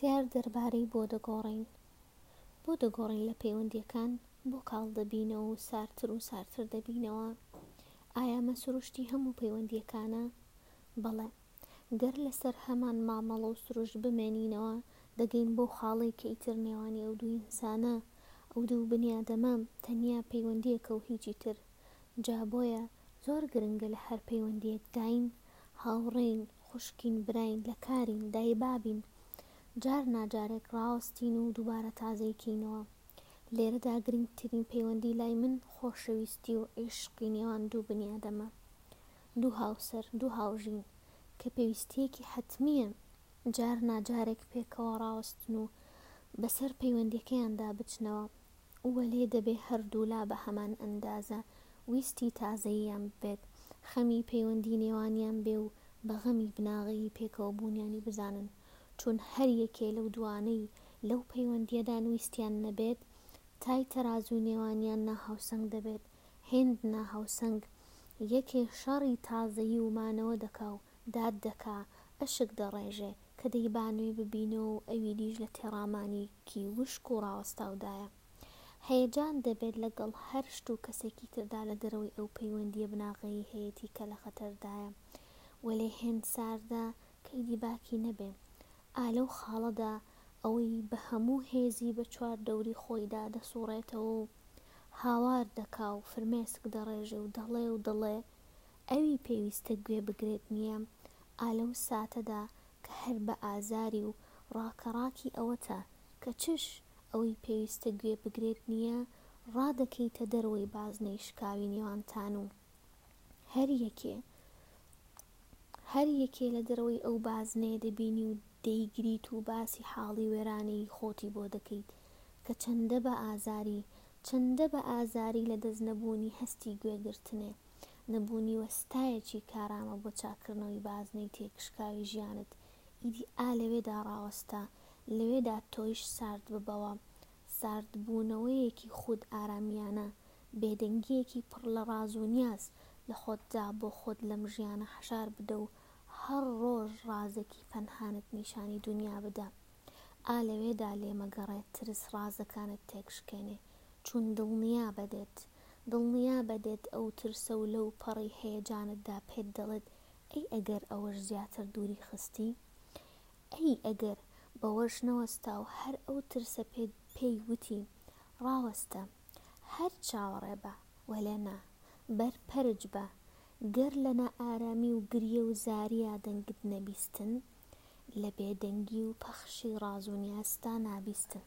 پرسیار دەربارەی بۆ دەگۆڕین بۆ دەگۆڕین لە پەیوەندیەکان بۆ کاڵ دەبینەوە و ساردتر و ساردتر دەبینەوە ئایا ئەمە سروشتی هەموو پەیوەندیەکانە بەڵێ گەر لەسەر هەمان مامەڵە و سروشت بمێنینەوە دەگەین بەو خاڵەی کە ئیتر نێوانی ئەو دوو ئینسانە ئەو دوو بنیادەمە تەنیا پەیوەندیەکە و هیچی تر جا بۆیە زۆر گرنگە لە هەر پەیوەندیەکداین هاوڕێین خوشکین براین لە کارین دای بابین جار نا جارێک ڕاوەستین و دوبارە تازەی کەینەوە لێرەدا گرنگترین پەیوەندی لای من خۆشەویستی و عیشقی نێوان دوو بنیادەمە دوو هاوسەر دوو هاوژین کە پێویستیەکی حەتمیە جار نا جارێک پێکەوە ڕاوەستن و بەسەر پەیوەندیەکەیاندا بچنەوە وەلێ دەبێ هەردوولا بە هەمان ئەندازە ویستی تازەییان ببێت، خەمی پەیوەندی نێوانیان بێ و بە غەمی بناغەیی پێکەوە بوونیانی بزانن، چون هەر یەکێ لەو دووانەی لەو پەیوەندییەدان ویستیان نەبێت، تای تەرازووی نێوانیان ناهاوسەنگ دەبێت، هێند ناهاوسەنگ یەکێ شەڕی تازەیی و مانەوە دەکا و داد دەکا، ئەشک دەڕێژێ کە دەیبانوێ ببینەوە و ئەویدیش لە تێڕامانی. کی وشک و ڕاوەستاودایە. هەیەجان دەبێت لەگەڵ هەر شت و کەسێکی تردا لە دەرەوەی ئەو پەیوەندییە بناغەیەی هەیەتی کە لە خەتەردایە. وەلێ هێند ساردە کەیدی باکی نەبێ. ئا لەو خاڵەدا ئەوەی بە هەموو هێزی بە چوار دەوری خۆیدا دەسووڕێتەوە و هاوار دەکا و فرمێسک دەڕێژێ و دەڵێ و دڵێ ئەوی پێویستە گوێ بگرێت نییە، ئا لەو ساتەدا کە هەر بە ئازاری و ڕاکەڕاکی ئەوەتە کە چش ئەوەی پێویستە گوێ بگرێت نییە، ڕادەکەیتە دەرەوەی بازنەی شکاوی نێوانتان و هەر یەکێ هەر یەکێ لە دەرەوەی ئەو بازنەیە دەبینی و دەیگریت و باسی حاڵی وێرانەیی خۆتی بۆ دەکەیت کە چەندە بە ئازاری چەندە بە ئازاری لە دەست نەبوونی هەستی گوێگرتنێ. نەبوونی وەستایەکی کارامە بۆ چاککردنەوەی بازنەی تێکشکاوی ژیانت، ئیدی ئا لەوێدا ڕاوەستە، لەوێدا تۆیش ساردببەوە، ساردبوونەوەیەکی خود ئارامییانە، بێدەنگییەکی پڕ لە ڕاز و نیاز، لە خۆتدا بۆ خۆت لەم ژیانە حەشار بدە و هەر ڕۆژ ڕازێکی پەنهانت نیشانی دونیا بدە، ئا لەوێدا لێمەگەڕێ، ترس ڕازەکانت تێکشکێنێ، چون دڵنیابە دێت. دڵنیابە دێت ئەو ترسە و لەو پەڕی هەیەجانتدا پێت دەڵێت ئەی ئەگەر ئەوەش زیاتر دووری خستی؟ ئەی ئەگەر بەوەش نەوەستا و هەر ئەو ترسە پێت پێی وتی ڕاوەستە، هەر چاوەڕێ بە، وەلێ نا، بەر پەرچ بە، گەر لە نائارامی و گریە و زاریا دەنگت نەبیستن، لە بێدەنگی و پەخشی ڕاز و نیازتا نابیستن.